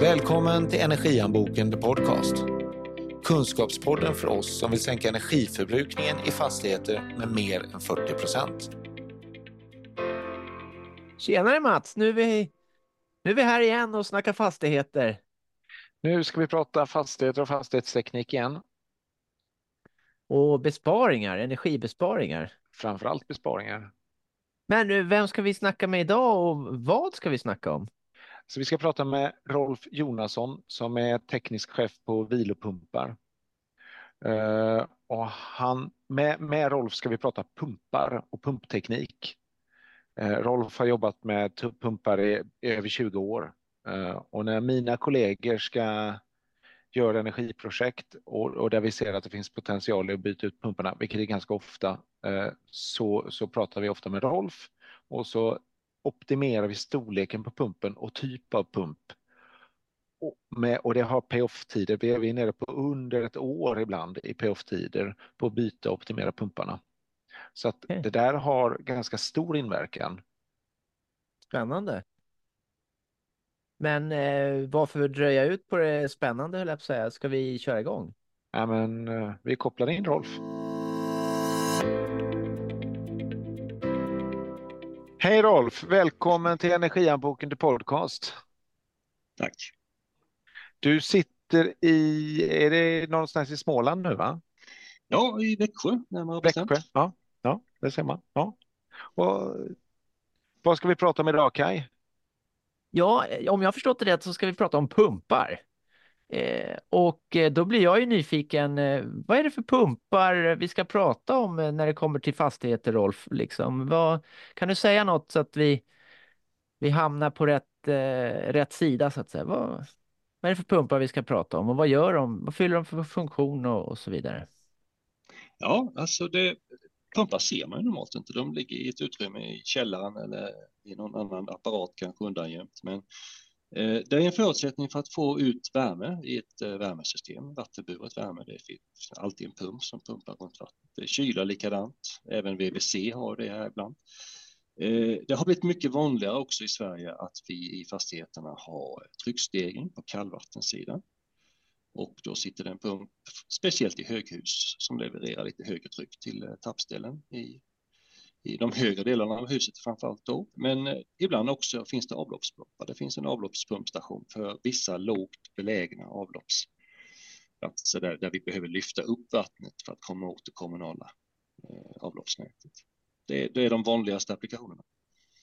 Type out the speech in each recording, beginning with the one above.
Välkommen till Energianboken The Podcast. Kunskapspodden för oss som vill sänka energiförbrukningen i fastigheter med mer än 40 procent. Tjenare Mats, nu är, vi, nu är vi här igen och snackar fastigheter. Nu ska vi prata fastigheter och fastighetsteknik igen. Och besparingar, energibesparingar. Framförallt besparingar. Men vem ska vi snacka med idag och vad ska vi snacka om? Så vi ska prata med Rolf Jonasson som är teknisk chef på vilopumpar. Uh, och han, med, med Rolf ska vi prata pumpar och pumpteknik. Uh, Rolf har jobbat med pumpar i, i över 20 år uh, och när mina kollegor ska göra energiprojekt och, och, där vi ser att det finns potential i att byta ut pumparna, vilket är ganska ofta, så, så pratar vi ofta med Rolf och så optimerar vi storleken på pumpen och typ av pump. Och, med, och det har payoff-tider, vi är nere på under ett år ibland i payoff-tider på att byta och optimera pumparna. Så att okay. det där har ganska stor inverkan. Spännande. Men eh, varför dröja ut på det spännande höll jag på att säga? Ska vi köra igång? Ja, men eh, vi kopplar in Rolf. Hej Rolf, välkommen till Energianboken till podcast. Tack. Du sitter i, är det någonstans i Småland nu va? Ja, i Växjö närmare bestämt. Växjö, ja, ja, det ser man. Ja. Och, vad ska vi prata om idag Kaj? Ja, om jag har förstått det rätt så ska vi prata om pumpar. Eh, och eh, då blir jag ju nyfiken, eh, vad är det för pumpar vi ska prata om eh, när det kommer till fastigheter, Rolf? Liksom, vad, kan du säga något så att vi, vi hamnar på rätt, eh, rätt sida så att säga? Vad, vad är det för pumpar vi ska prata om och vad gör de? Vad fyller de för funktion och, och så vidare? Ja, alltså det, pumpar ser man ju normalt inte. De ligger i ett utrymme i källaren eller i någon annan apparat kanske undangömt. Men Eh, det är en förutsättning för att få ut värme i ett eh, värmesystem, vattenburet värme. Det finns alltid en pump som pumpar runt vattnet. Kyla likadant, även VVC har det här ibland. Eh, det har blivit mycket vanligare också i Sverige att vi i fastigheterna har tryckstegring på kallvattensidan. Och då sitter det en pump, speciellt i höghus, som levererar lite högre tryck till tappställen i i de högre delarna av huset framförallt då. Men eh, ibland också finns det avloppspumpar. Det finns en avloppspumpstation för vissa lågt belägna avloppsplatser där, där vi behöver lyfta upp vattnet för att komma åt det kommunala eh, avloppsnätet. Det, det är de vanligaste applikationerna.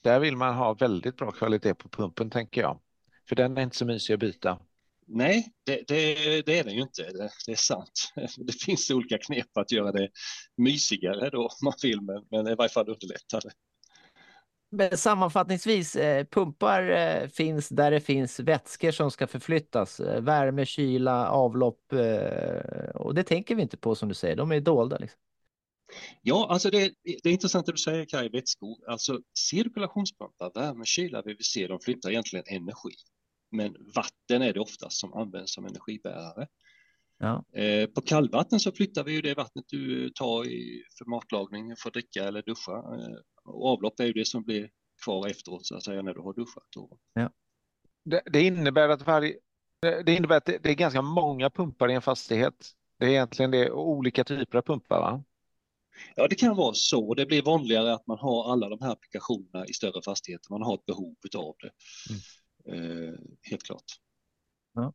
Där vill man ha väldigt bra kvalitet på pumpen tänker jag. För den är inte så mysig att byta. Nej, det, det, det, är den ju inte. Det, det, är sant. Det finns olika knep att göra det mysigare då om man vill, men, men i varje fall underlättare. Men sammanfattningsvis, eh, pumpar eh, finns där det finns vätskor som ska förflyttas. Eh, värme, kyla, avlopp. Och det tänker vi inte på som du säger, de är dolda. Liksom. Ja, alltså det, det är intressant det du säger Kaj, vätskor. Alltså cirkulationspumpar, värme, kyla, VVC, de flyttar egentligen energi men vatten är det oftast som används som energibärare. Ja. Eh, på kallvatten så flyttar vi ju det vattnet du tar i, för matlagning, för att dricka eller duscha. Eh, och avlopp är ju det som blir kvar efteråt så att säga när du har duschat. Ja. Det, det, innebär att varje, det innebär att det, det, är ganska många pumpar i en fastighet. Det är egentligen det, olika typer av pumpar va? Ja, det kan vara så. Det blir vanligare att man har alla de här applikationerna i större fastigheter. Man har ett behov av det. Mm. Eh, helt klart. Ja.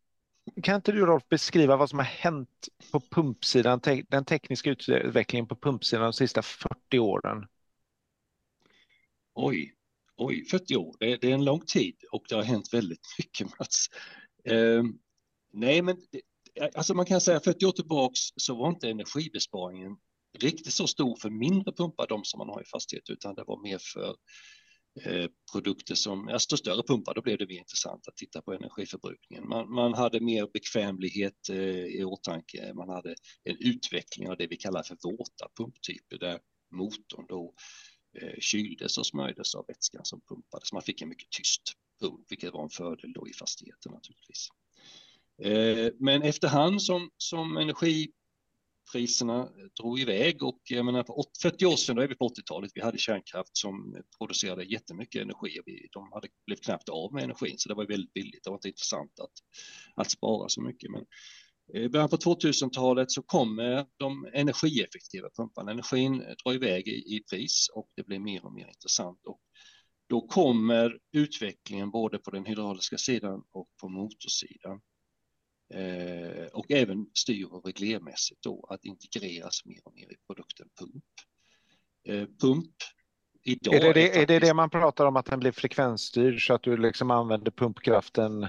Kan inte du Rolf beskriva vad som har hänt på pumpsidan, te den tekniska utvecklingen på pumpsidan de sista 40 åren? Oj, oj 40 år, det, det är en lång tid och det har hänt väldigt mycket Mats. Eh, nej, men det, alltså man kan säga 40 år tillbaks så var inte energibesparingen riktigt så stor för mindre pumpar, de som man har i fastighet, utan det var mer för Eh, Eh, produkter som, alltså större pumpar, då blev det mer intressant att titta på energiförbrukningen. Man, man hade mer bekvämlighet eh, i åtanke, man hade en utveckling av det vi kallar för våta pumptyper där motorn då eh, kyldes och smörjdes av vätskan som pumpades. Man fick en mycket tyst pump, vilket var en fördel då i fastigheten naturligtvis. Eh, men efterhand som, som energi priserna drog iväg och jag menar för 40 år sedan, då är vi på 80-talet, vi hade kärnkraft som producerade jättemycket energi. De hade blivit knappt av med energin, så det var väldigt billigt. Det var inte intressant att, att spara så mycket. Men i början på 2000-talet så kommer de energieffektiva pumparna. Energin drar iväg i, i pris och det blir mer och mer intressant. Och då kommer utvecklingen både på den hydrauliska sidan och på motorsidan. Eh, och även styr och reglermässigt då att integreras mer och mer i produkten pump. Eh, pump idag är det det, är, faktiskt... är det det man pratar om att den blir frekvensstyrd så att du liksom använder pumpkraften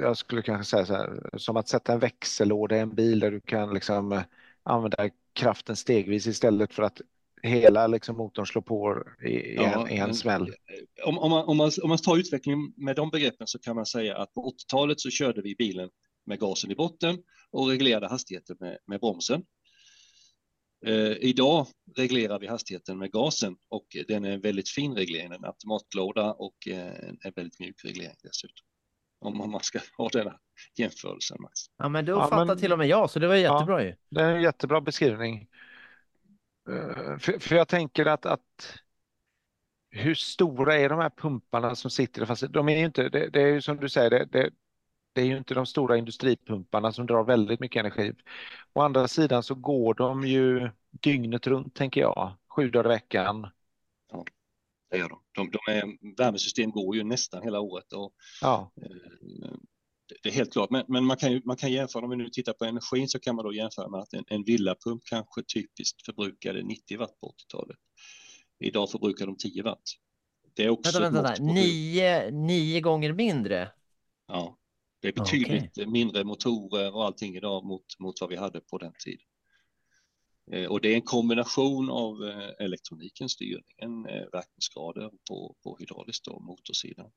jag skulle kanske säga så här, som att sätta en växellåda i en bil där du kan liksom använda kraften stegvis istället för att hela liksom motorn slår på i, ja, en, i en smäll. Om, om, man, om, man, om man tar utvecklingen med de begreppen så kan man säga att på 80-talet så körde vi bilen med gasen i botten och reglerade hastigheten med, med bromsen. Eh, idag reglerar vi hastigheten med gasen och den är en väldigt fin reglering, en automatlåda och eh, en väldigt mjuk reglering dessutom. Om man ska ha denna jämförelsen. Max. Ja, men då ja, fattar men... till och med jag, så det var jättebra ja, ju. Det är en jättebra beskrivning. Eh, för, för jag tänker att, att hur stora är de här pumparna som sitter fast de är ju inte, det, det är ju som du säger, det, det, det, är ju inte de stora industripumparna som drar väldigt mycket energi. Å andra sidan så går de ju dygnet runt, tänker jag, sju dagar i veckan. Ja, det gör de. de, de är, värmesystem går ju nästan hela året. Och, ja. Det är helt klart, men, men man, kan ju, man kan jämföra, om vi nu tittar på energin så kan man då jämföra med att en, en villapump kanske typiskt förbrukade 90 watt på 80-talet. Idag förbrukar de 10 watt. Det är också vänta, vänta, nio, nio gånger mindre? Ja, det är betydligt okay. mindre motorer och allting idag mot, mot vad vi hade på den tiden. Eh, och det är en kombination av eh, elektronikens styrningen, eh, verkningsgrader på, på hydrauliskt och motorsidan.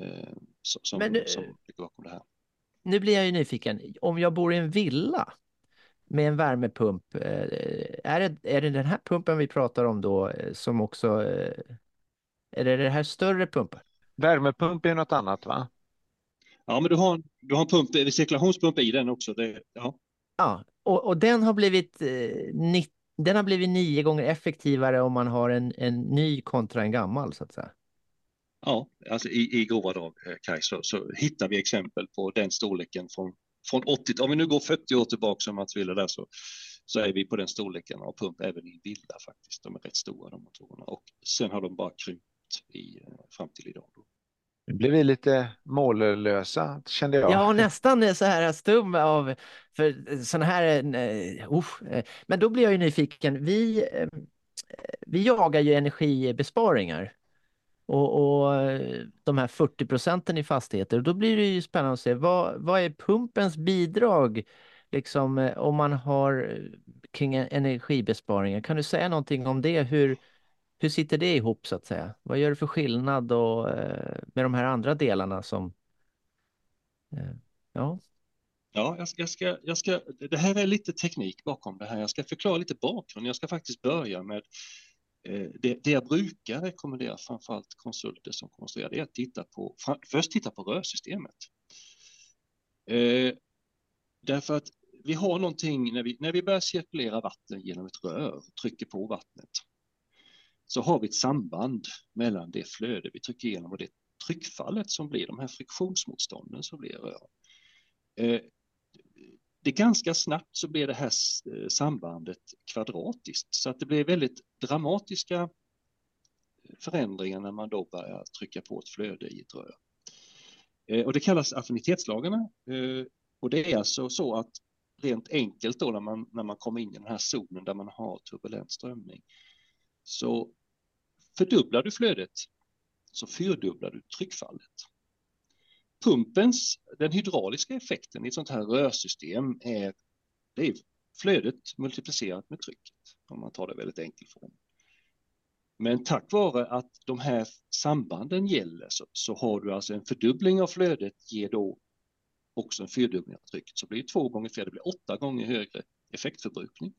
Eh, som, nu, som ligger bakom det här. Nu blir jag ju nyfiken. Om jag bor i en villa med en värmepump, eh, är det, är det den här pumpen vi pratar om då eh, som också... Är det det här större pumpen? Värmepump är något annat va? Ja, men du har, du har en pump, cirkulationspump i den också. Det, ja, ja och, och den har blivit den har blivit nio gånger effektivare om man har en, en ny kontra en gammal så att säga. Ja, alltså i, i grova drag, eh, Kaj, så, så hittar vi exempel på den storleken från, från 80, om vi nu går 40 år tillbaka som Mats ville där så, så är vi på den storleken av pump även i villa faktiskt. De är rätt stora de motorerna och sen har de bara krympt i, eh, fram till idag. Då. Nu blev vi lite mållösa kände jag. Ja, nästan så här stum av för sådana här. Uh, men då blir jag ju nyfiken. Vi, uh, vi jagar ju energibesparingar och, och de här 40 procenten i fastigheter. Då blir det ju spännande att se vad, vad är pumpens bidrag liksom, eh, om man har eh, kring energibesparingar. Kan du säga någonting om det? Hur, hur sitter det ihop så att säga? Vad gör det för skillnad och, eh, med de här andra delarna som... Ja. Ja, jag ska, jag, ska, jag ska, det här är lite teknik bakom det här. Jag ska förklara lite bakgrund. Jag ska faktiskt börja med Eh, det, det jag brukar rekommendera framförallt konsulter som konstruerar det är att titta på, först titta på rörsystemet. Eh, därför att vi har någonting när vi, när vi börjar cirkulera vatten genom ett rör, trycker på vattnet, så har vi ett samband mellan det flöde vi trycker igenom och det tryckfallet som blir de här friktionsmotstånden som blir i rören. Eh, det ganska snabbt så blir det här eh, sambandet kvadratiskt så att det blir väldigt dramatiska eh, förändringar när man då börjar trycka på ett flöde i ett rör. Eh, och det kallas affinitetslagarna och det är alltså så att rent enkelt då när man, när man kommer in i den här zonen där man har turbulent strömning så fördubblar du flödet så fyrdubblar du tryckfallet pumpens, den hydrauliska effekten i ett sånt här rörsystem är, det är flödet multiplicerat med trycket, om man tar det väldigt enkelt form. Men tack vare att de här sambanden gäller så, så, har du alltså en fördubbling av flödet ger då också en fyrdubbling av trycket. Så blir det två gånger fler, det blir åtta gånger högre effektförbrukning.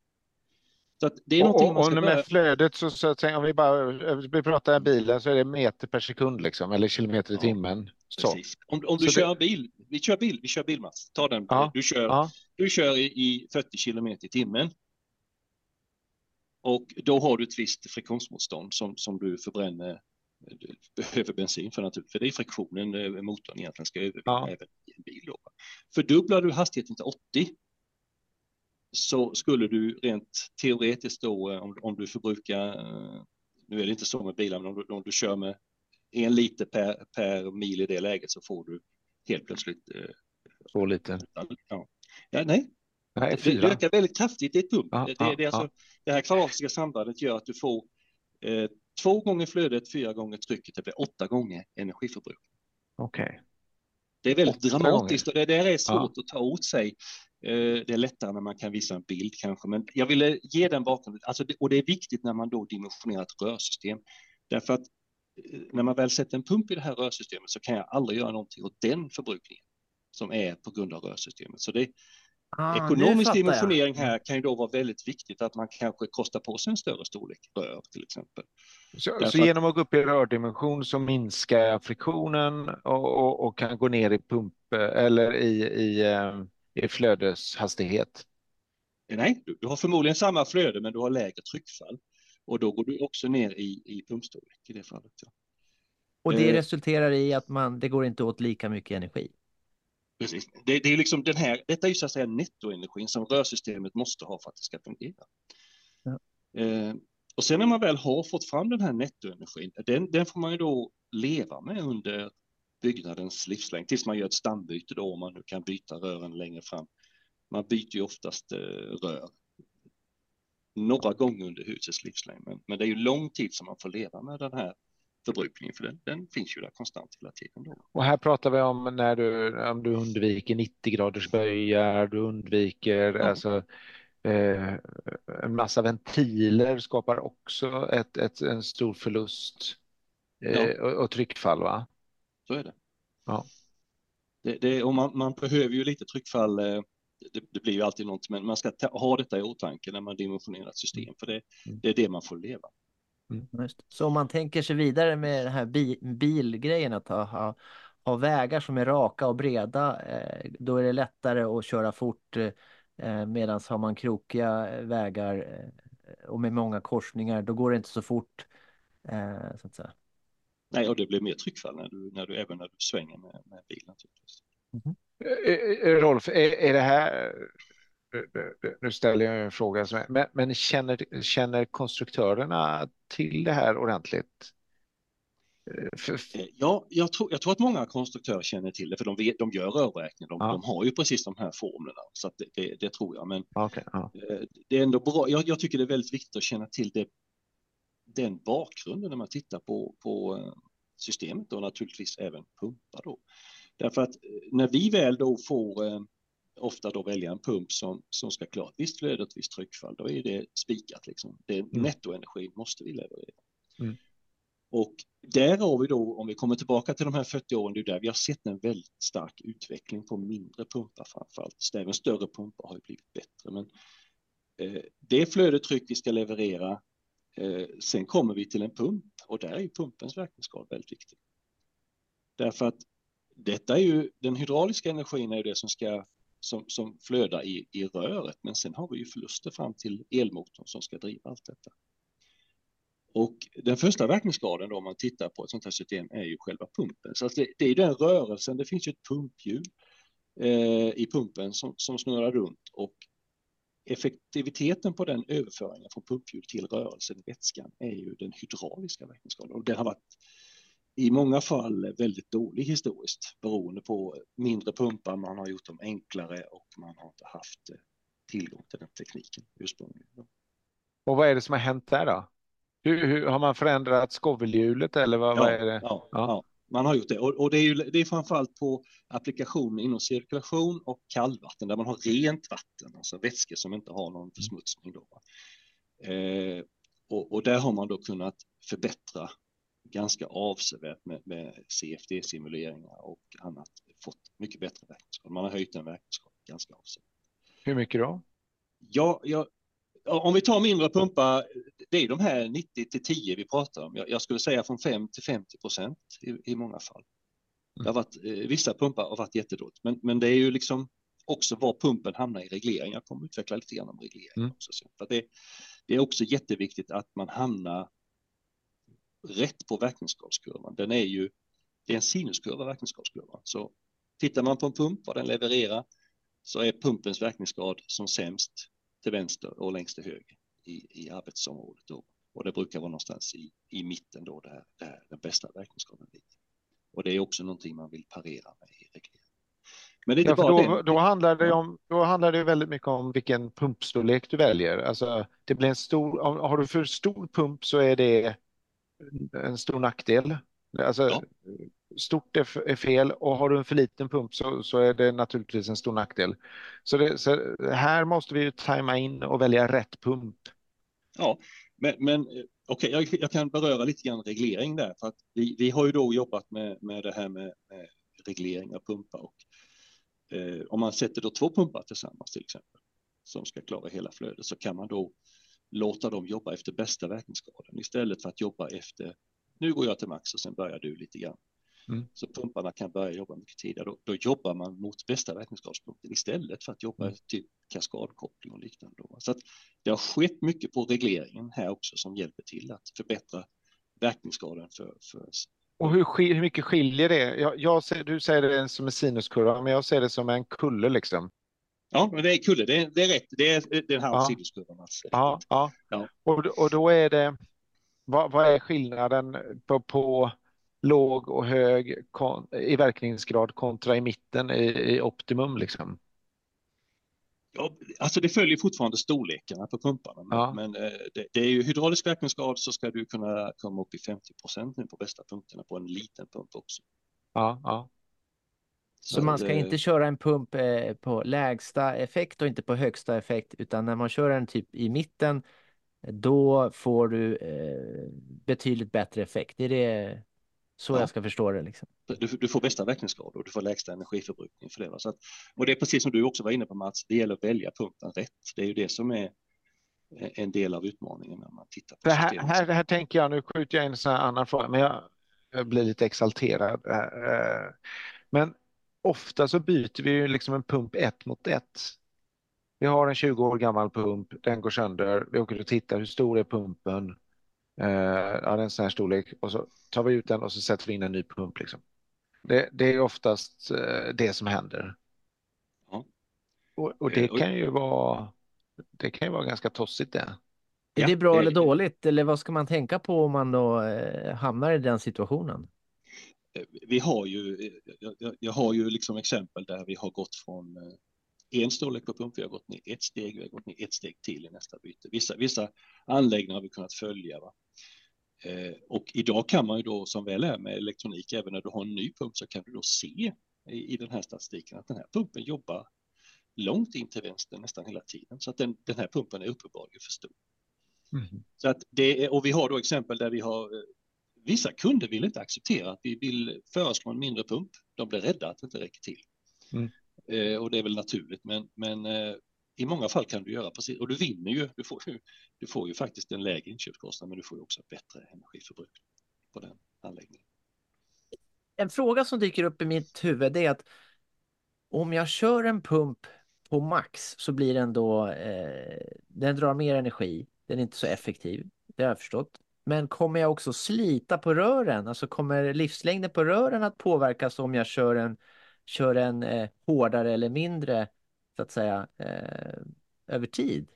Så det är Och, någonting och, man och ska börja... med flödet så, så att säga, om vi bara vi pratar bilen så är det meter per sekund liksom, eller kilometer i Ja, timmen. Så. Precis. Om, om du Så kör det- bil, vi kör bil, vi kör bil Mats, ta den, Ja, du kör, Ja, du kör i, i 40 kilometer i timmen. Och då har du ett visst friktionsmotstånd som, som du förbränner, du behöver bensin för naturligtvis, för det är friktionen eh, motorn egentligen ska övervinna Ja. även i en bil. Då. Fördubblar du hastigheten till 80 så skulle du rent teoretiskt då, eh, om, om du förbrukar, eh, nu är det inte så med bilar, men om du, om du kör med en liter per, per mil i det läget så får du helt plötsligt eh, så lite. Ja. Ja, nej, Nej, det, det ökar väldigt kraftigt i ett pump. Ja, det, ja, det, är alltså, det här kvadratiska sambandet gör att du får eh, två gånger flödet, fyra gånger trycket, det blir åtta gånger energiförbrukning. Okej. Det är väldigt dramatiskt och det där är svårt Ja. att ta åt sig. Eh, det är lättare när man kan visa en bild kanske, men jag ville ge den bakgrunden. Alltså och det är viktigt när man då dimensionerar ett rörsystem. Därför att eh, när man väl sätter en pump i det här rörsystemet så kan jag aldrig göra någonting åt den förbrukningen som är på grund av rörsystemet. Så det, Ah, Ekonomisk jag. dimensionering här kan ju då vara väldigt viktigt att man kanske kostar på sig en större storlek rör till exempel. Så, så att- genom att gå upp i rördimension så minskar jag friktionen och, och, och kan gå ner i pump eller i, i, eh, i flödeshastighet. Nej, du, du har förmodligen samma flöde men du har lägre tryckfall och då går du också ner i, i pumpstorlek i det fallet. Ja. Och det Eh. resulterar i att man, det går inte åt lika mycket energi. Precis. Det, det är liksom den här, detta är ju så att säga nettoenergin som rörsystemet måste ha för att det ska fungera. Ja. Eh, och sen när man väl har fått fram den här nettoenergin, den, den får man ju då leva med under byggnadens livslängd tills man gör ett stambyte då om man nu kan byta rören längre fram. Man byter ju oftast eh, rör några gånger under husets livslängd, men, men det är ju lång tid som man får leva med den här förbrukningen, för den, den finns ju där konstant hela tiden. Då. Och här pratar vi om när du, om du undviker 90 graders böjar, du undviker Ja. alltså, eh, en massa ventiler skapar också ett, ett, en stor förlust eh, Ja. och, och tryckfall. Va? Så är det. Ja. Det, det, och man, man behöver ju lite tryckfall. eh, Det, det blir ju alltid något, men man ska ta, ha detta i åtanke när man dimensionerar ett system, för det, Mm. det är det man får leva. Just. Så om man tänker sig vidare med den här bi bilgrejen att ha, ha, ha vägar som är raka och breda, eh, då är det lättare att köra fort eh, medan har man krokiga vägar eh, och med många korsningar, då går det inte så fort. Eh, så att säga. Nej, och det blir mer tryckfall när du, när du även när du svänger med, med bil naturligtvis. Eh, eh, Rolf, är, är det här, eh, nu ställer jag en fråga, som är- men, men känner, känner konstruktörerna till det här ordentligt? Eh, Eh, Ja, jag tror, jag tror att många konstruktörer känner till det, för de, vet, de gör rörräkning. De, Ja. de har ju precis de här formlerna, så det, det, det tror jag. Men Okej, ja. Eh, det är ändå bra. Jag, jag tycker det är väldigt viktigt att känna till det, den bakgrunden när man tittar på, på systemet och naturligtvis även pumpar då. Därför att när vi väl då får ofta då välja en pump som, som ska klara ett visst flöde och ett visst tryckfall, då är det spikat liksom. Det, Nettoenergin måste vi leverera. Mm. Och där har vi då, om vi kommer tillbaka till de här 40 åren, det är där vi har sett en väldigt stark utveckling på mindre pumpar framförallt. Så Även större pumpar har blivit bättre. Men eh, det flödetryck vi ska leverera, eh, sen kommer vi till en pump och där är pumpens verkningsgrad väldigt viktig. Därför att detta är ju, den hydrauliska energin är ju det som ska som, som flödar i, i röret, men sen har vi ju förluster fram till elmotorn som ska driva allt detta. Och den första verkningsgraden då, om man tittar på ett sånt här system är ju själva pumpen. Så att det, det är den rörelsen, det finns ju ett pumphjul eh, i pumpen som, som snurrar runt och effektiviteten på den överföringen från pumphjul till rörelsen i vätskan är ju den hydrauliska verkningsgraden. Och det har varit i många fall väldigt dålig historiskt beroende på mindre pumpar, man har gjort dem enklare och man har inte haft eh, tillgång till den tekniken ursprungligen. Och vad är det som har hänt där då? Hur, hur, har man förändrat skovelhjulet eller vad, vad är det? Ja, Ja. ja, man har gjort det. Och, och det är ju det är framförallt på applikationer inom cirkulation och kallvatten där man har rent vatten, alltså vätskor som inte har någon försmutsning. Då. Eh, och, och där har man då kunnat förbättra ganska avsevärt med, med CFD-simuleringar och annat. Fått mycket bättre verkningsgrad. Man har höjt den verkningsgraden ganska avsevärt. Hur mycket då? Ja, jag, om vi tar mindre pumpar, det är de här 90 till 10 vi pratar om. Jag, jag skulle säga från 5 till 50 procent i, i många fall. Det har varit, eh, vissa pumpar har varit jättedåligt, men, men det är ju liksom också var pumpen hamnar i reglering. Jag kommer utveckla lite grann om reglering mm. också. För det, det är också jätteviktigt att man hamnar rätt på verkningsgradskurvan. Den är ju, det är en sinuskurva, verkningsgradskurvan. Så tittar man på en pump, vad den levererar, så är pumpens verkningsgrad som sämst till vänster och längst till höger i, i arbetsområdet. Då. Och det brukar vara någonstans i, i mitten då där, där den bästa verkningsgraden ligger. Och det är också någonting man vill parera med i reglering. Men det är ja, då, då, handlar det om, då handlar det väldigt mycket om vilken pumpstorlek du väljer. Alltså, det blir en stor, har du för stor pump så är det en stor nackdel. Alltså, ja. Stort är fel och har du en för liten pump så, så är det naturligtvis en stor nackdel. Så, det, så här måste vi ju tajma in och välja rätt pump. Ja, men, men okej, okay, jag, jag, kan beröra lite grann reglering där. För att vi, vi har ju då jobbat med, med det här med, med reglering av pumpar och eh, om man sätter då två pumpar tillsammans till exempel som ska klara hela flödet så kan man då låta dem jobba efter bästa verkningsgraden istället för att jobba efter nu går jag till max och sen börjar du lite grann. Mm. Så pumparna kan börja jobba mycket tidigare. Då, då jobbar man mot bästa verkningsgradspunkten istället för att jobba mm. till kaskadkoppling och liknande. Då. Så att det har skett mycket på regleringen här också som hjälper till att förbättra verkningsgraden för, för och hur, hur mycket skiljer det? Jag, jag ser, du säger det som en sinuskurva, men jag ser det som en kulle liksom. Ja, men det är kulle, det är, det är rätt. Det är den här ja. sinuskurvan. Alltså. Ja, ja. ja. Och, och då är det, vad, vad är skillnaden på, på låg och hög kon, i verkningsgrad kontra i mitten i, i optimum liksom? Ja, alltså det följer fortfarande storlekarna på pumparna, men, ja. men eh, det, det, är ju hydraulisk verkningsgrad så ska du kunna komma upp i 50 procent nu på bästa punkterna på en liten pump också. Ja, ja. Så, så man ska det... inte köra en pump eh, på lägsta effekt och inte på högsta effekt, utan när man kör en typ i mitten, då får du eh, betydligt bättre effekt. Det är det så ja. jag ska förstå det. Liksom. Du, du, får bästa verkningsgrad och du får lägsta energiförbrukning för det. Så att, och det är precis som du också var inne på Mats, det gäller att välja pumpen rätt. Det är ju det som är en del av utmaningen när man tittar på här, här, här, tänker jag, nu skjuter jag in en annan fråga, men jag, jag blir lite exalterad. Eh, men ofta så byter vi ju liksom en pump ett mot ett. Vi har en 20 år gammal pump, den går sönder, vi åker och tittar, hur stor är pumpen? Eh, ja, en sån här storlek och så tar vi ut den och så sätter vi in en ny pump. Liksom. Det, det är oftast eh, det som händer. Ja. Och, och, det eh, kan ju vara det kan ju vara ganska tossigt det. Är det bra det, eller dåligt eller vad ska man tänka på om man då eh, hamnar i den situationen? Vi har ju, jag, jag har ju liksom exempel där vi har gått från en storlek på pump, vi har gått ner ett steg, vi har gått ner ett steg till i nästa byte. Vissa, vissa anläggningar har vi kunnat följa. Va? Eh, och idag kan man ju då som väl är med elektronik, även när du har en ny pump så kan du då se i, i den här statistiken att den här pumpen jobbar långt in till vänster nästan hela tiden. Så att den, den här pumpen är uppenbarligen för stor. Mm. Så att det är, och vi har då exempel där vi har eh, Vissa kunder vill inte acceptera att vi vill föreslå en mindre pump. De blir rädda att det inte räcker till. Mm. Eh, och det är väl naturligt, men, men eh, i många fall kan du göra precis, och du vinner ju, du får ju, du får ju faktiskt en lägre inköpskostnad, men du får ju också bättre energiförbrukning på den anläggningen. En fråga som dyker upp i mitt huvud är att om jag kör en pump på max så blir den då, eh, den drar mer energi, den är inte så effektiv, det har jag förstått. Men kommer jag också slita på rören? Alltså kommer livslängden på rören att påverkas om jag kör en, kör en eh, hårdare eller mindre så att säga, eh, över tid?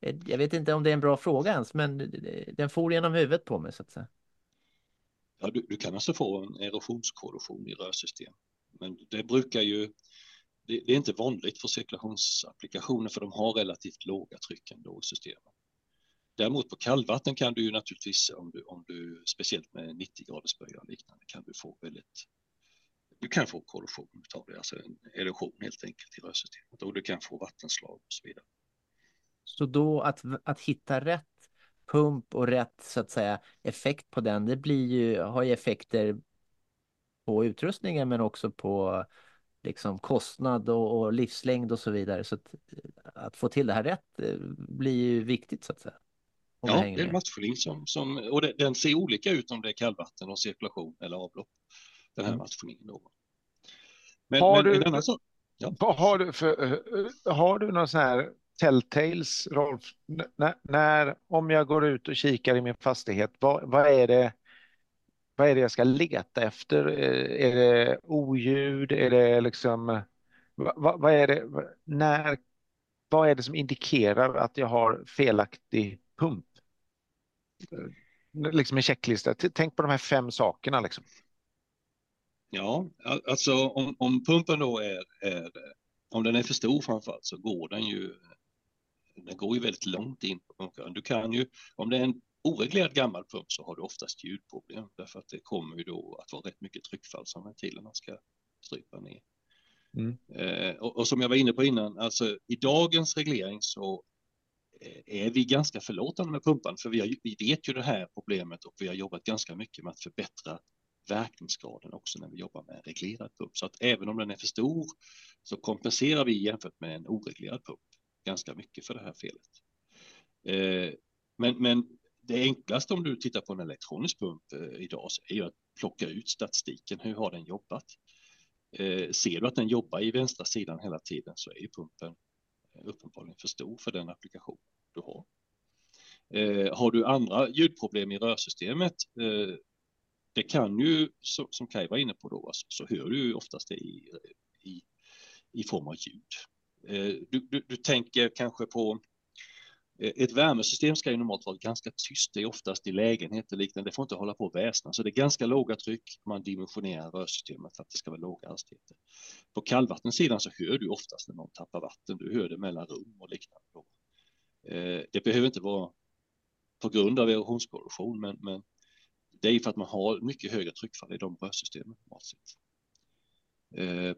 Eh, jag vet inte om det är en bra fråga ens, men eh, den får genom huvudet på mig så att säga. Ja, du, du kan alltså få en erosionskorrosion i rörsystem, men det brukar ju det, det är inte vanligt för cirkulationsapplikationer för de har relativt låga tryck ändå i systemet. Däremot på kallvatten kan du ju naturligtvis, om du, om du speciellt med 90 graders böja och liknande, kan du få väldigt du kan få korrosion av det, alltså en erosion helt enkelt i rörsystemet och du kan få vattenslag och så vidare. Så då att, att hitta rätt pump och rätt så att säga effekt på den, det blir ju, har ju effekter på utrustningen men också på liksom kostnad och, och livslängd och så vidare. Så att, att få till det här rätt eh, blir ju viktigt så att säga. Ja, det är en matchning som, som och det, den ser olika ut om det är kallvatten och cirkulation eller avlopp. Den här mm. matchningen då. Men, har, men du, denna så, ja. har, du för, eh, har du någon sån här telltales, Rolf? N när, om jag går ut och kikar i min fastighet, vad, vad är det vad är det jag ska leta efter? Eh, är det oljud? Är det liksom, vad, vad, är det, när, vad är det som indikerar att jag har felaktig pump? Liksom en checklista. Tänk på de här fem sakerna. Liksom. Ja, alltså om, om pumpen då är, är, om den är för stor framförallt så går den ju den går ju väldigt långt in på pumpen. Du kan ju, om det är en oreglerad gammal pump så har du oftast ljudproblem därför att det kommer ju då att vara rätt mycket tryckfall som ventilerna ska strypa ner. Mm. Eh, och, och, som jag var inne på innan, alltså i dagens reglering så Eh, är vi ganska förlåtande med pumpan för vi, har, vi vet ju det här problemet och vi har jobbat ganska mycket med att förbättra verkningsgraden också när vi jobbar med en reglerad pump. Så att även om den är för stor så kompenserar vi jämfört med en oreglerad pump ganska mycket för det här felet. Eh, men, men det enklaste om du tittar på en elektronisk pump eh, idag är ju att plocka ut statistiken. Hur har den jobbat? Eh, ser du att den jobbar i vänstra sidan hela tiden så är ju pumpen uppenbarligen för stor för den applikation du har. Eh, har du andra ljudproblem i rörsystemet, eh, det kan ju, så, som Kaj var inne på då, alltså, så hör du ju oftast det i, i, i form av ljud. Eh, du, du, du tänker kanske på Eh, ett värmesystem ska ju normalt vara ganska tyst. Det är oftast i lägenheter liknande. Det får inte hålla på och väsna. Så det är ganska låga tryck. Man dimensionerar rörsystemet för att det ska vara låga hastigheter. På kallvattensidan så hör du oftast när någon tappar vatten. Du hör det mellan rum och liknande. Eh, det behöver inte vara på grund av erosionskorrosion, men, men det är för att man har mycket högre tryckfall i de rörsystemen. Eh,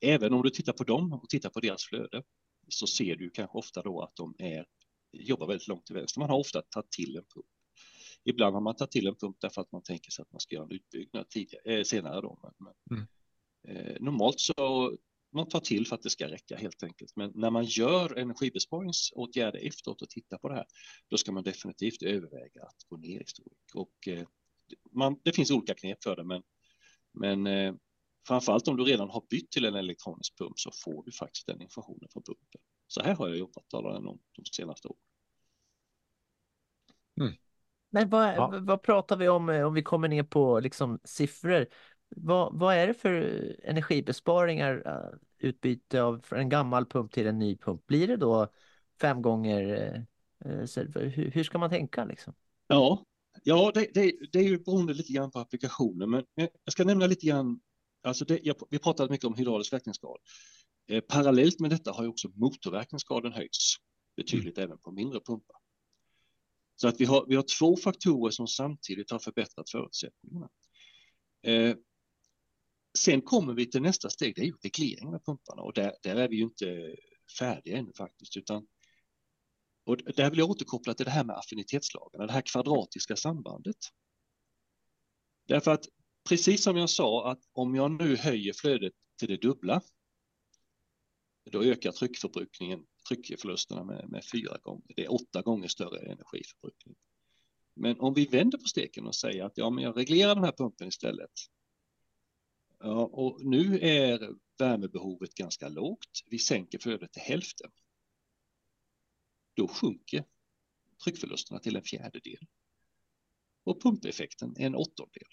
även om du tittar på dem och tittar på deras flöde så ser du kanske ofta då att de är, jobbar väldigt långt till vänster. Man har ofta tagit till en pump. Ibland har man tagit till en pump därför att man tänker sig att man ska göra en utbyggnad tidigare, eh, senare. Då. Men, mm. eh, normalt så man tar till för att det ska räcka helt enkelt. Men när man gör energibesparingsåtgärder efteråt och tittar på det här, då ska man definitivt överväga att gå ner i storlek. Och, eh, man, det finns olika knep för det, men, men eh, Framförallt om du redan har bytt till en elektronisk pump så får du faktiskt den informationen från pumpen. Så här har jag jobbat talar om de senaste åren. Mm. Men vad, ja. vad pratar vi om eh, om vi kommer ner på liksom siffror? Vad, vad är det för energibesparingar, uh, utbyte av en gammal pump till en ny pump? Blir det då fem gånger? Uh, hur, hur, ska man tänka liksom? Ja, ja det, det, det är ju beroende lite grann på applikationen, men jag ska nämna lite grann Alltså det, jag, vi pratade mycket om hydraulisk verkningsgrad. Eh, parallellt med detta har ju också motorverkningsgraden höjts betydligt mm. även på mindre pumpar. Så att vi har, vi har två faktorer som samtidigt har förbättrat förutsättningarna. Eh, sen kommer vi till nästa steg, det är ju regleringen av pumparna och där, där är vi ju inte färdiga ännu faktiskt, utan och där vill jag återkoppla till det här med affinitetslagarna, det här kvadratiska sambandet. Därför att precis som jag sa att om jag nu höjer flödet till det dubbla, då ökar tryckförbrukningen, tryckförlusterna med, med fyra gånger. Det är åtta gånger större energiförbrukning. Men om vi vänder på steken och säger att ja, men jag reglerar den här pumpen istället. Ja, och nu är värmebehovet ganska lågt. Vi sänker flödet till hälften. Då sjunker tryckförlusterna till en fjärdedel. Och pumpeffekten är en åttondel.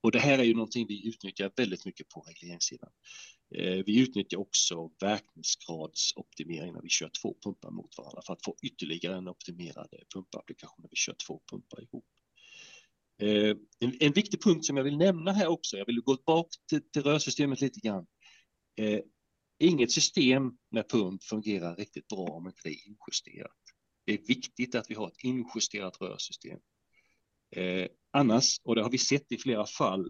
Och det här är ju någonting vi utnyttjar väldigt mycket på regleringssidan. Eh, vi utnyttjar också verkningsgradsoptimering när vi kör två pumpar mot varandra för att få ytterligare en optimerad eh, pumpapplikation när vi kör två pumpar ihop. Eh, en, en, viktig punkt som jag vill nämna här också, jag vill gå tillbaka till, till rörsystemet lite grann. Inget system med pump fungerar riktigt bra om inte det är injusterat. Det är viktigt att vi har ett injusterat rörsystem annars, och det har vi sett i flera fall,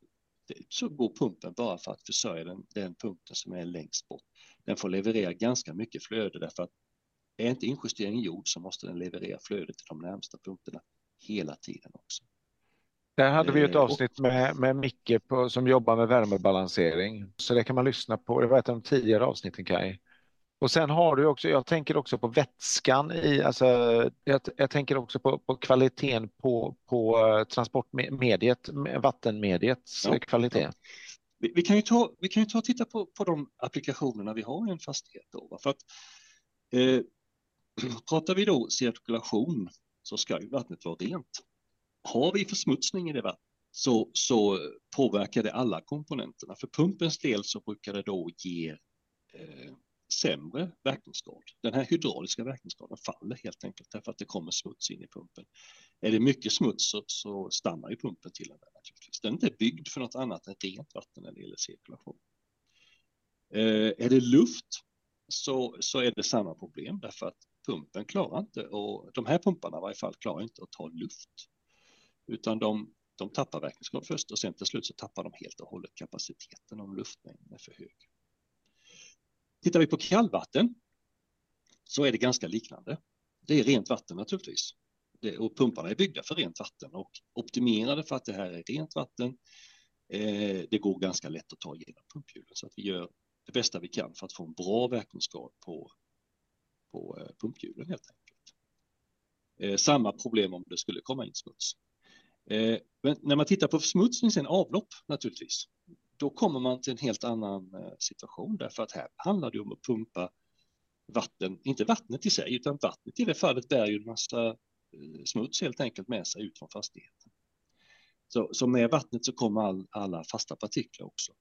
så går pumpen bara för att försörja den, den punkten som är längst bort. Den får leverera ganska mycket flöde därför att är inte injusteringen gjord så måste den leverera flöde till de närmsta punkterna hela tiden också. Där hade vi ett eh, avsnitt med, med Micke på, som jobbar med värmebalansering. Så det kan man lyssna på. Det var ett av de tidigare avsnitten Kaj. Och sen har du också, jag tänker också på vätskan i, alltså, jag, jag tänker också på, på kvaliteten på, på eh, transportmediet, vattenmediets ja. kvalitet. Vi, vi, kan ju ta, vi kan ju ta och titta på, på de applikationerna vi har i en fastighet. Då, för att, eh, pratar vi då cirkulation så ska ju vattnet vara rent. Har vi försmutsning i det vattnet så, så påverkar det alla komponenterna. För pumpens del så brukar det då ge eh, sämre verkningsgrad. Den här hydrauliska verkningsgraden faller helt enkelt därför att det kommer smuts in i pumpen. Är det mycket smuts så, så stannar ju pumpen till den naturligtvis. Den är inte byggd för något annat än rent vatten när det gäller cirkulation. Eh, är det luft så, så är det samma problem därför att pumpen klarar inte och de här pumparna i varje fall klarar inte att ta luft utan de, de tappar verkningsgrad först och sen till slut så tappar de helt och hållet kapaciteten om luftmängden är för hög. Tittar vi på kallvatten så är det ganska liknande. Det är rent vatten naturligtvis. Det, och pumparna är byggda för rent vatten och optimerade för att det här är rent vatten. Eh, det går ganska lätt att ta igenom pumphjulen så att vi gör det bästa vi kan för att få en bra verkningsgrad på, på eh, pumphjulen helt enkelt. Eh, samma problem om det skulle komma in smuts. Eh, men när man tittar på försmutsning sen avlopp naturligtvis, då kommer man till en helt annan eh, situation därför att här handlar det om att pumpa vatten, inte vattnet i sig, utan vattnet i det fallet bär ju en massa eh, smuts helt enkelt med sig ut från fastigheten. Så, så med vattnet så kommer all, alla fasta partiklar också.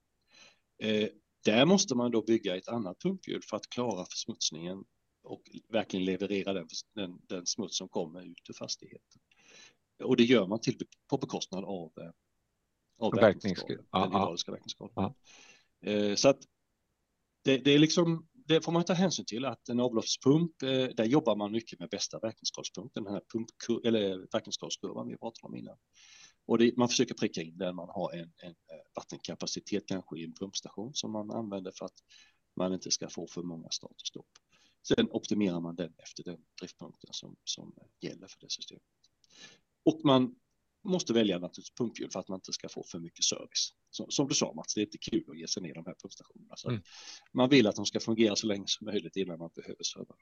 Eh, där måste man då bygga ett annat pumphjul för att klara försmutsningen och verkligen leverera den, den, den smuts som kommer ut ur fastigheten. Och det gör man till, på bekostnad av eh, av verkningsgraden, den hydrauliska verkningsgraden. Eh, så att det, det, är liksom, det får man ta hänsyn till att en avloppspump, eh, där jobbar man mycket med bästa verkningsgradspunkten, den här pump, eller verkningsgradskurvan vi pratade om innan. Och det, man försöker pricka in där man har en, en eh, vattenkapacitet kanske i en pumpstation som man använder för att man inte ska få för många start och stopp. Sen optimerar man den efter den driftpunkten som, som gäller för det systemet. Och man måste välja naturligtvis pumphjul för att man inte ska få för mycket service. Som, som du sa Mats, det är inte kul att ge sig ner de här pumpstationerna. Så mm. Man vill att de ska fungera så länge som möjligt innan man behöver serva.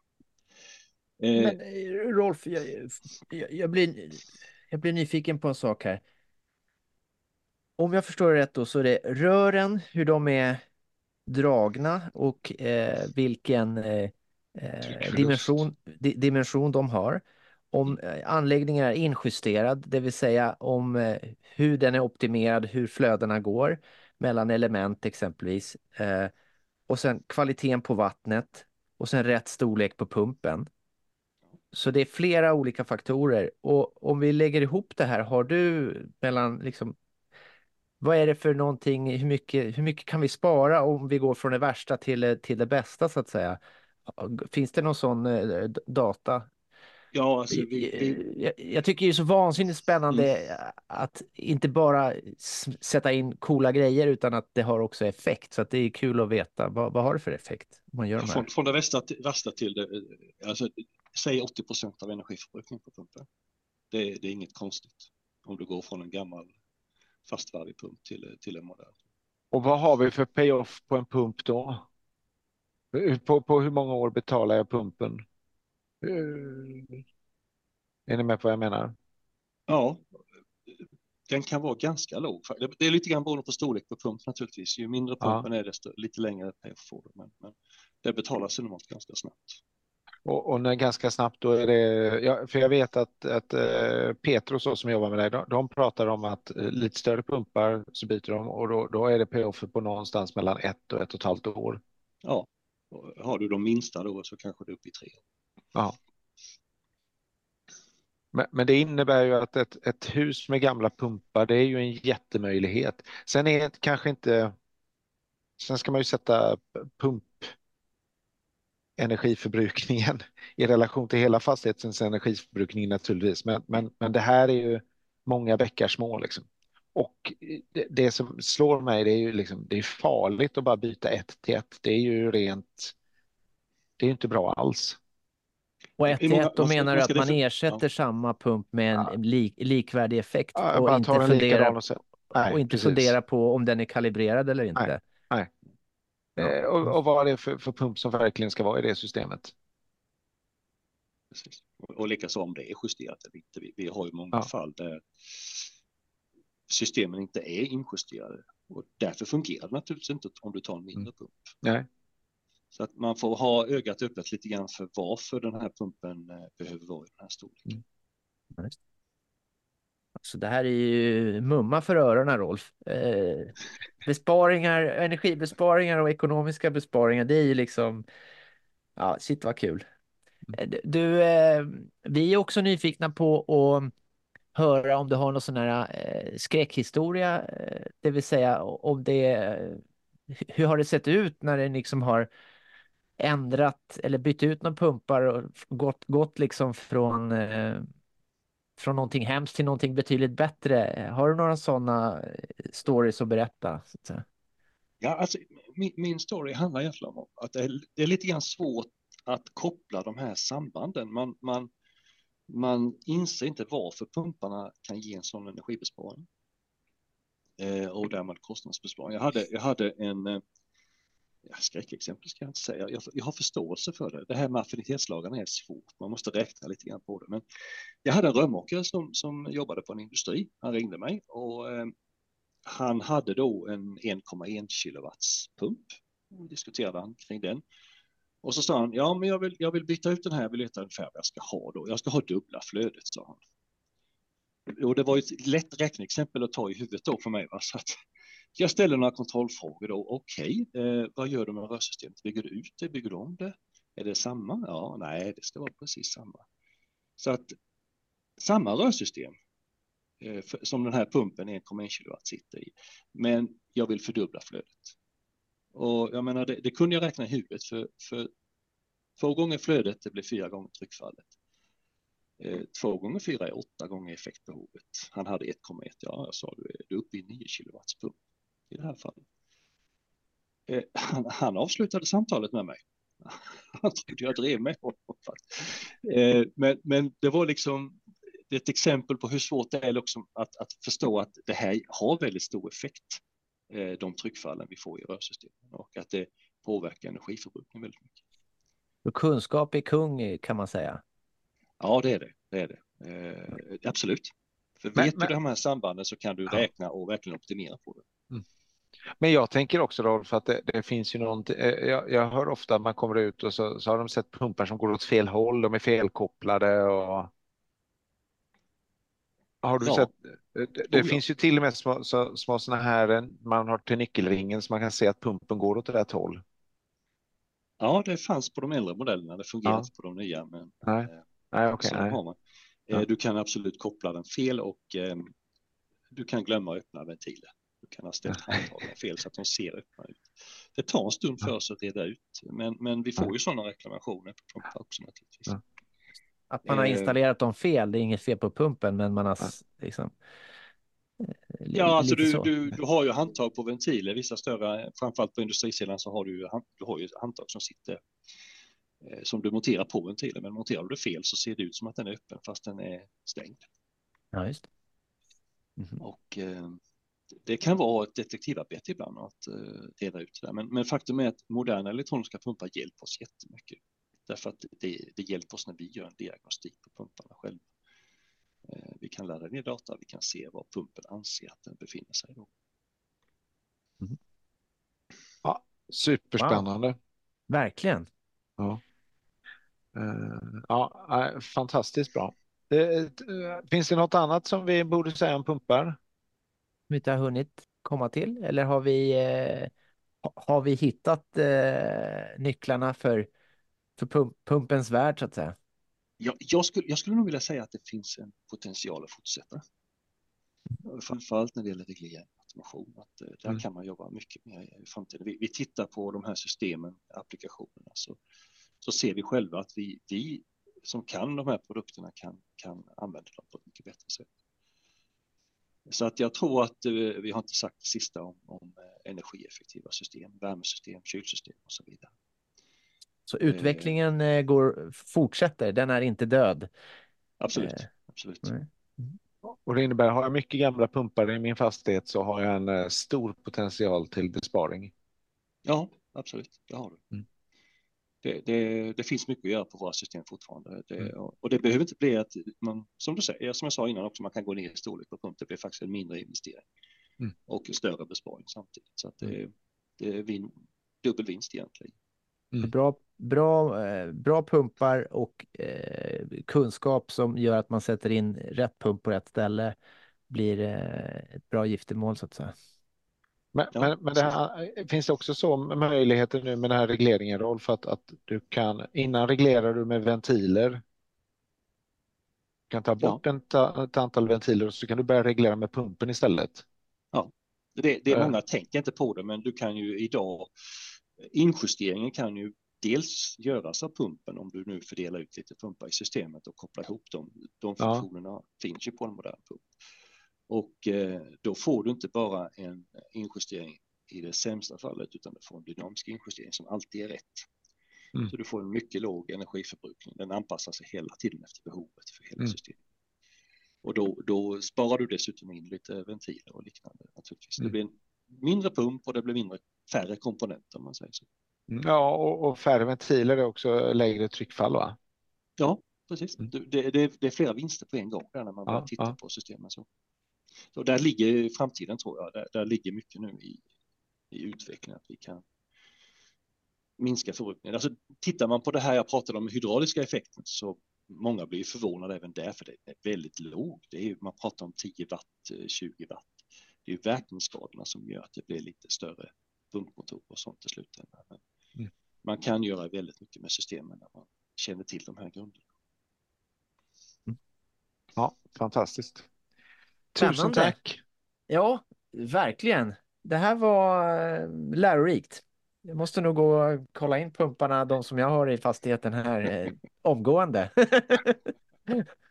Eh, Men eh, Rolf, jag, jag, jag, blir, jag blir nyfiken på en sak här. Om jag förstår det rätt då så är det rören, hur de är dragna och eh, vilken eh, eh dimension, di, dimension de har om eh, anläggningen är injusterad, det vill säga om eh, hur den är optimerad, hur flödena går mellan element exempelvis. Eh, och sen kvaliteten på vattnet och sen rätt storlek på pumpen. Så det är flera olika faktorer och om vi lägger ihop det här, har du mellan liksom vad är det för någonting, hur mycket, hur mycket kan vi spara om vi går från det värsta till, till det bästa så att säga? Finns det någon sån data Ja, alltså vi, vi... Jag, jag, tycker det är så vansinnigt spännande mm. att inte bara sätta in coola grejer utan att det har också effekt. Så att det är kul att veta vad, vad har det för effekt? Man gör från, från det värsta till, värsta till det, alltså, säg 80 procent av energiförbrukningen på pumpen. Det, det, är inget konstigt om du går från en gammal fastvarvig pump till, till en modern. Och vad har vi för payoff på en pump då? På, på hur många år betalar jag pumpen? Eh, är ni med på vad jag menar? Ja, den kan vara ganska låg. Det är lite grann beroende på storlek på pump naturligtvis. Ju mindre pumpen ja. är desto lite längre får du. Men, men det betalar sig normalt ganska snabbt. Och, och när ganska snabbt då är det, ja, för jag vet att, att uh, Petros som jobbar med dig, de, de pratar om att uh, lite större pumpar så byter de och då, då är det payoff på någonstans mellan ett och ett och ett halvt år. Ja, har du de minsta då så kanske det är uppe i tre år. Ja. Men, men, det innebär ju att ett, ett hus med gamla pumpar, det är ju en jättemöjlighet. Sen är det kanske inte... Sen ska man ju sätta pump energiförbrukningen i relation till hela fastighetens energiförbrukning naturligtvis. Men, men, men det här är ju många bäckar små liksom. Och det, det, som slår mig det är ju liksom, det är farligt att bara byta ett till ett. Det är ju rent, det är inte bra alls. Och 1-1, då menar du att man ersätter ja. samma pump med en ja. lik, likvärdig effekt ja, och inte, fundera, och, Nej, och inte fundera på om den är kalibrerad eller inte. Nej, nej. Eh, och, och, vad är det för, för pump som verkligen ska vara i det systemet? Precis. Och, och likaså om det är justerat eller inte. Vi, vi har ju många fall där systemen inte är injusterade och därför fungerar det naturligtvis inte om du tar en mindre mm. pump. Nej. Så att man får ha ögat öppet lite grann för varför den här pumpen eh, behöver vara i den här storleken. Mm. Så det här är ju mumma för öronen, Rolf. Eh, besparingar, energibesparingar och ekonomiska besparingar, det är ju liksom, ja, shit vad kul. Mm. Eh, du, eh, vi är också nyfikna på att höra om du har någon sån här eh, skräckhistoria, eh, det vill säga om det, hur har det sett ut när det liksom har ändrat eller bytt ut några pumpar och gått, gått liksom från, eh, från någonting hemskt till någonting betydligt bättre. Har du några sådana eh, stories att berätta? Så att ja, alltså, min, min, story handlar egentligen om att det är, det är lite grann svårt att koppla de här sambanden. Man, man, man inser inte varför pumparna kan ge en sån energibesparing. Eh, och därmed kostnadsbesparing. Jag hade, jag hade en eh, ja, skräckexempel ska jag inte säga. Jag, jag, har förståelse för det. Det här med affinitetslagarna är svårt. Man måste räkna lite grann på det. Men jag hade en rörmokare som, som jobbade på en industri. Han ringde mig och eh, han hade då en 1,1 kilowatts pump. Och diskuterade han kring den. Och så sa han, ja men jag vill, jag vill byta ut den här, jag vill veta ungefär vad jag ska ha då. Jag ska ha dubbla flödet, sa han. Och det var ett lätt räkneexempel att ta i huvudet då för mig. Va? Så att jag ställer några kontrollfrågor då. Okej, okay, eh, vad gör du med rörsystemet? Bygger du ut det? Bygger du om det? Är det samma? Ja, nej, det ska vara precis samma. Så att samma rörsystem eh, för, som den här pumpen 1,1 kW sitter i. Men jag vill fördubbla flödet. Och jag menar, det, det kunde jag räkna i huvudet för, för två gånger flödet, det blir fyra gånger tryckfallet. Eh, två gånger fyra är åtta gånger effektbehovet. Han hade 1,1. Ja, jag sa du är uppe i 9 kilowatts pump i det här fallet. Eh, han, han avslutade samtalet med mig. Han trodde jag drev med honom. Eh, men, men det var liksom det är ett exempel på hur svårt det är liksom att, att förstå att det här har väldigt stor effekt, eh, de tryckfallen vi får i rörsystemen och att det påverkar energiförbrukningen väldigt mycket. kunskap är kung kan man säga. Ja, det är det. det, är det. Eh, absolut. För men, vet men... du de här sambanden så kan du räkna och verkligen optimera på det. Men jag tänker också Rolf att det, det finns ju någonting. Eh, jag, jag, hör ofta att man kommer ut och så, så har de sett pumpar som går åt fel håll. De är felkopplade och. Har du ja. sett? Det, det oh, finns ja. ju till och med små, så, små sådana här. Man har till nyckelringen så man kan se att pumpen går åt rätt håll. Ja, det fanns på de äldre modellerna. Det fungerar ja. inte på de nya. Men, nej, eh, nej, okay, nej. Har man. Eh, du kan absolut koppla den fel och eh, du kan glömma att öppna ventiler. Du kan ha ställt handtagen fel så att de ser öppna ut. Det tar en stund för oss att reda ut, men, men vi får ju sådana reklamationer på pumpar också naturligtvis. Att man har eh. installerat dem fel, det är inget fel på pumpen, men man har liksom... Eh, ja, alltså du, du, du har ju handtag på ventiler, vissa större, framförallt på industrisidan så har du, du har ju handtag som sitter eh, som du monterar på ventilen, men monterar du det fel så ser det ut som att den är öppen fast den är stängd. Ja, just mm -hmm. Och det kan vara ett detektivarbete ibland att uh, reda ut det där. Men, men, faktum är att moderna elektroniska pumpar hjälper oss jättemycket. Därför att det, det hjälper oss när vi gör en diagnostik på pumparna själva. Uh, vi kan lära ner data, vi kan se var pumpen anser att den befinner sig. Då. Mm. Ja, superspännande. Wow. Verkligen. Ja. Uh, ja, fantastiskt bra. Finns det något annat som vi borde säga om pumpar? Vi inte har hunnit komma till? Eller har vi, eh, har vi hittat eh, nycklarna för, för pump, pumpens värld så att säga? Jag, jag, skulle, jag skulle nog vilja säga att det finns en potential att fortsätta. Framförallt när det gäller reglering och automation. Att, eh, där mm. kan man jobba mycket mer i framtiden. Vi, vi tittar på de här systemen, applikationerna, så, så ser vi själva att vi, vi som kan de här produkterna kan, kan använda dem på ett mycket bättre sätt. Så att jag tror att eh, vi har inte sagt det sista om, om eh, energieffektiva system, värmesystem, kylsystem och så vidare. Så utvecklingen eh, går, fortsätter, den är inte död. Absolut, Eh, absolut. nej. Och det innebär, har jag mycket gamla pumpar i min fastighet så har jag en stor potential till besparing. Ja, absolut, det har du. Mm. Det, det, det finns mycket att göra på våra system fortfarande. Det, Mm. Och det behöver inte bli att man, som du säger, som jag sa innan också, man kan gå ner i storlek på pump. Det blir faktiskt en mindre investering Mm. och en större besparing samtidigt. Så att det, Mm. det är vin, dubbel vinst egentligen. Mm. Bra, bra, eh, bra pumpar och eh, kunskap som gör att man sätter in rätt pump på rätt ställe blir eh, ett bra giftermål så att säga. Men, Ja, men, men det här, finns det också så möjligheter nu med den här regleringen Rolf att, att du kan, innan reglerar du med ventiler. Du kan ta bort en ta, ett antal ventiler och så kan du börja reglera med pumpen istället. Det, det är Ja. många tänker inte på det, men du kan ju idag, injusteringen kan ju dels göras av pumpen om du nu fördelar ut lite pumpar i systemet och kopplar ihop dem. De Ja. funktionerna finns ju på en modern pump. Och eh, då får du inte bara en injustering i det sämsta fallet, utan du får en dynamisk injustering som alltid är rätt. Mm. Så du får en mycket låg energiförbrukning. Den anpassar sig hela tiden efter behovet för hela Mm. systemet. Och då, då sparar du dessutom in lite ventiler och liknande naturligtvis. Mm. Det blir en mindre pump och det blir mindre, färre komponenter om man säger så. Ja, och, och färre ventiler är också lägre tryckfall va? Ja, precis. Mm. Det, det, det är flera vinster på en gång där när man börjar Ja, titta ja. på systemen. Så. Så där ligger framtiden tror jag. Där, där ligger mycket nu i, i utvecklingen att vi kan minska förbrukningen. Alltså, tittar man på det här jag pratade om, hydrauliska effekten, så många blir förvånade även där, för det är väldigt låg. Det är ju, man pratar om 10 watt, eh, 20 watt. Det är verkningsskadorna som gör att det blir lite större pumpmotorer och sånt i slutändan. Men Mm. Man kan göra väldigt mycket med systemen när man känner till de här grunderna. Ja, fantastiskt. Tusen Spännande. tack. Ja, verkligen. Det här var eh, lärorikt. Jag måste nog gå och kolla in pumparna, de som jag har i fastigheten här, eh, omgående.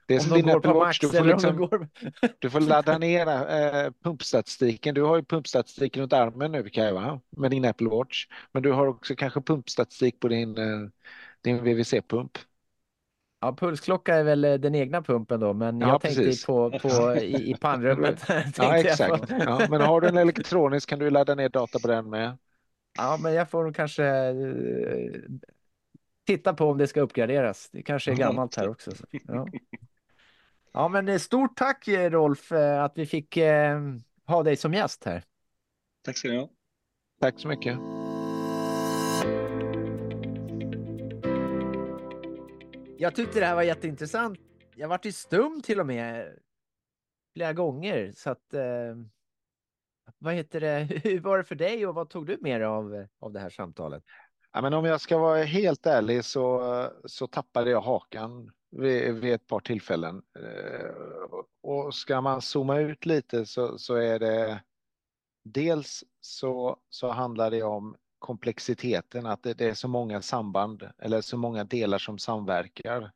Det är om som din Apple Watch, du får, liksom, går... du får ladda ner eh, pumpstatistiken. Du har ju pumpstatistik runt armen nu Kaj, va? Med din Apple Watch. Men du har också kanske pumpstatistik på din, eh, din VVC-pump. Ja, pulsklocka är väl eh, den egna pumpen då, men Ja, jag tänkte precis. på, på i, i pannrummet. Ja, exakt. Ja, men har du en elektronisk kan du ladda ner data på den med. Ja, men jag får kanske eh, titta på om det ska uppgraderas. Det kanske är gammalt här också. så, Ja. ja, men eh, stort tack Rolf att vi fick ha dig som gäst här. Tack ska ni ha. Tack så mycket. Jag tyckte det här var jätteintressant. Jag vart ju stum till och med flera gånger så att eh, vad heter det? Hur var det för dig och vad tog du med dig av, av det här samtalet? Ja, men om jag ska vara helt ärlig så, så tappade jag hakan vid, vid ett par tillfällen. Eh, och ska man zooma ut lite så, så är det dels så, så handlar det om komplexiteten, att det, det är så många samband eller så många delar som samverkar.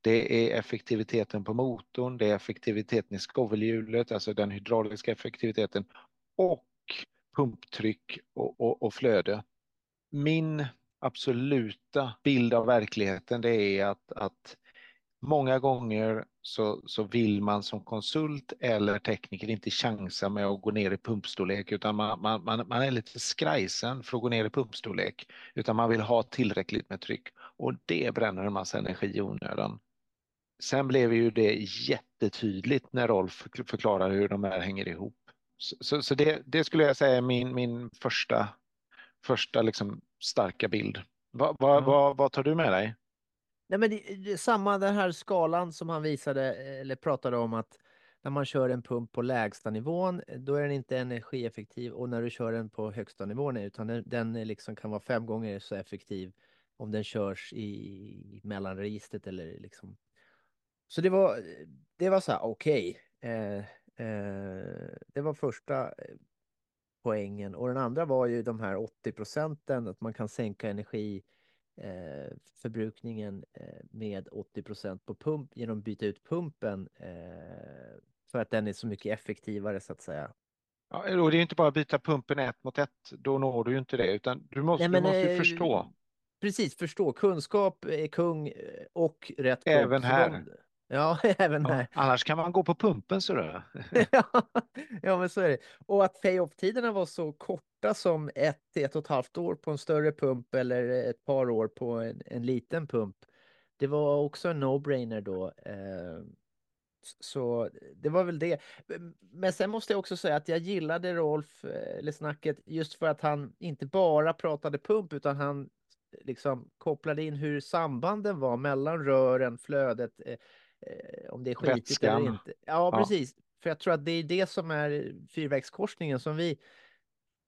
Det är effektiviteten på motorn, det är effektiviteten i skovelhjulet, alltså den hydrauliska effektiviteten och pumptryck och, och, och flöde min absoluta bild av verkligheten det är att, att många gånger så, så vill man som konsult eller tekniker inte chansa med att gå ner i pumpstorlek utan man, man, man, man är lite skrajsen för att gå ner i pumpstorlek utan man vill ha tillräckligt med tryck och det bränner en massa energi i onödan. Sen blev ju det jättetydligt när Rolf förklarar hur de här hänger ihop. Så, så, så det, det skulle jag säga är min, min första första liksom starka bild. Va, va, Ja. va, vad tar du med dig? Nej, men det, det, samma den här skalan som han visade eh, eller pratade om att när man kör en pump på lägsta nivån, eh, då är den inte energieffektiv och när du kör den på högsta nivån, utan den, den eh, liksom kan vara fem gånger så effektiv om den körs i mellanregistret eller liksom. Så det var, det var så här, okej. Eh, eh, det var första poängen och den andra var ju de här 80 procenten, att man kan sänka energi eh, förbrukningen eh, med 80 procent på pump genom att byta ut pumpen eh, för att den är så mycket effektivare så att säga. Ja, och det är inte bara att byta pumpen ett mot ett, då når du ju inte det, utan du måste, Nej, du måste eh, förstå. precis, förstå. Kunskap är kung eh, och rätt pump. Även Så här. Ja, även. Ja, annars kan man gå på pumpen så du. Ja, ja, men så är det. Och att pay-off-tiderna var så korta som ett till ett och ett halvt år på en större pump eller ett par år på en, en liten pump. Det var också en no-brainer då. Eh, så det var väl det. Men sen måste jag också säga att jag gillade Rolf, eh, eller snacket, just för att han inte bara pratade pump utan han liksom kopplade in hur sambanden var mellan rören, flödet, eh, om det är skitigt Vätskan. eller inte. Ja, Ja. precis. För jag tror att det är det som är fyrvägskorsningen som vi,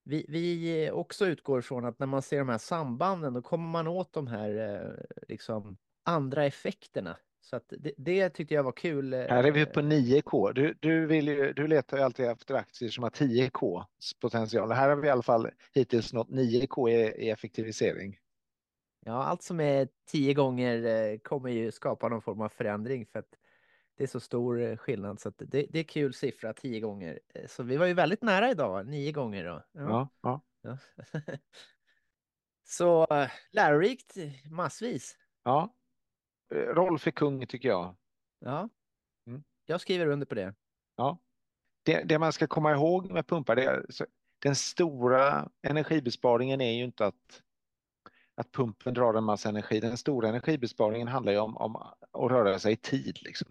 vi, vi också utgår från att när man ser de här sambanden då kommer man åt de här eh, liksom andra effekterna. Så att det, det tyckte jag var kul. eh, Här är vi på 9K. Du, du, vill ju, du letar ju alltid efter aktier som har 10K potential. Här har vi i alla fall hittills nått 9K i, i effektivisering. Ja, allt som är tio gånger eh, kommer ju skapa någon form av förändring för att det är så stor eh, skillnad. Så det, det är kul siffra, tio gånger. Eh, Så vi var ju väldigt nära idag, nio gånger då. Ja, ja. Ja. Så lärorikt massvis. ja. Rolf är kung tycker jag. Ja, Mm. jag skriver under på det. Ja. Det, det man ska komma ihåg med pumpar, det den stora energibesparingen är ju inte att, att pumpen drar en massa energi. Den stora energibesparingen handlar ju om, om att röra sig i tid. Liksom.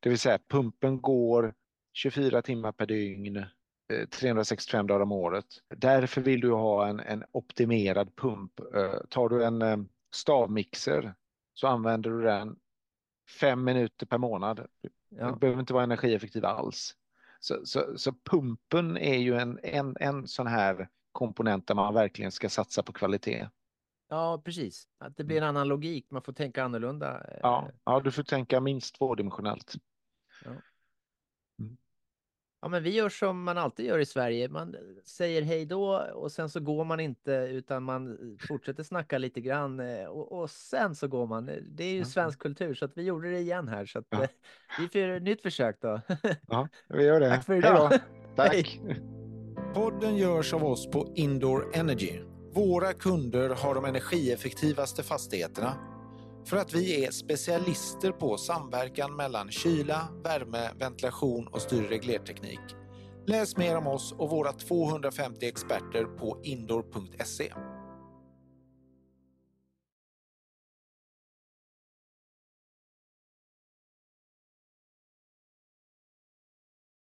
Det vill säga pumpen går 24 timmar per dygn, eh, 365 dagar om året. Därför vill du ha en, en optimerad pump. Eh, Tar du en eh, stavmixer så använder du den fem minuter per månad. Ja, behöver inte vara energieffektiv alls. Så, så, så pumpen är ju en, en, en sån här komponent där man verkligen ska satsa på kvalitet. Ja precis. Att det blir en annan logik, man får tänka annorlunda. eh, Ja, ja du får tänka minst tvådimensionellt. Ja, men vi gör som man alltid gör i Sverige. Man säger hej då och sen så går man inte utan man fortsätter snacka lite grann eh, och, och sen så går man. Det är ju Ja. svensk kultur så att vi gjorde det igen här så att Ja. eh, vi får göra ett nytt försök då. Ja, vi gör det. Tack för Hej idag. Tack. Podden görs av oss på Indoor Energy. Våra kunder har de energieffektivaste fastigheterna. För att vi är specialister på samverkan mellan kyla, värme, ventilation och styr och reglerteknik. Läs mer om oss och våra 250 experter på indoor.se.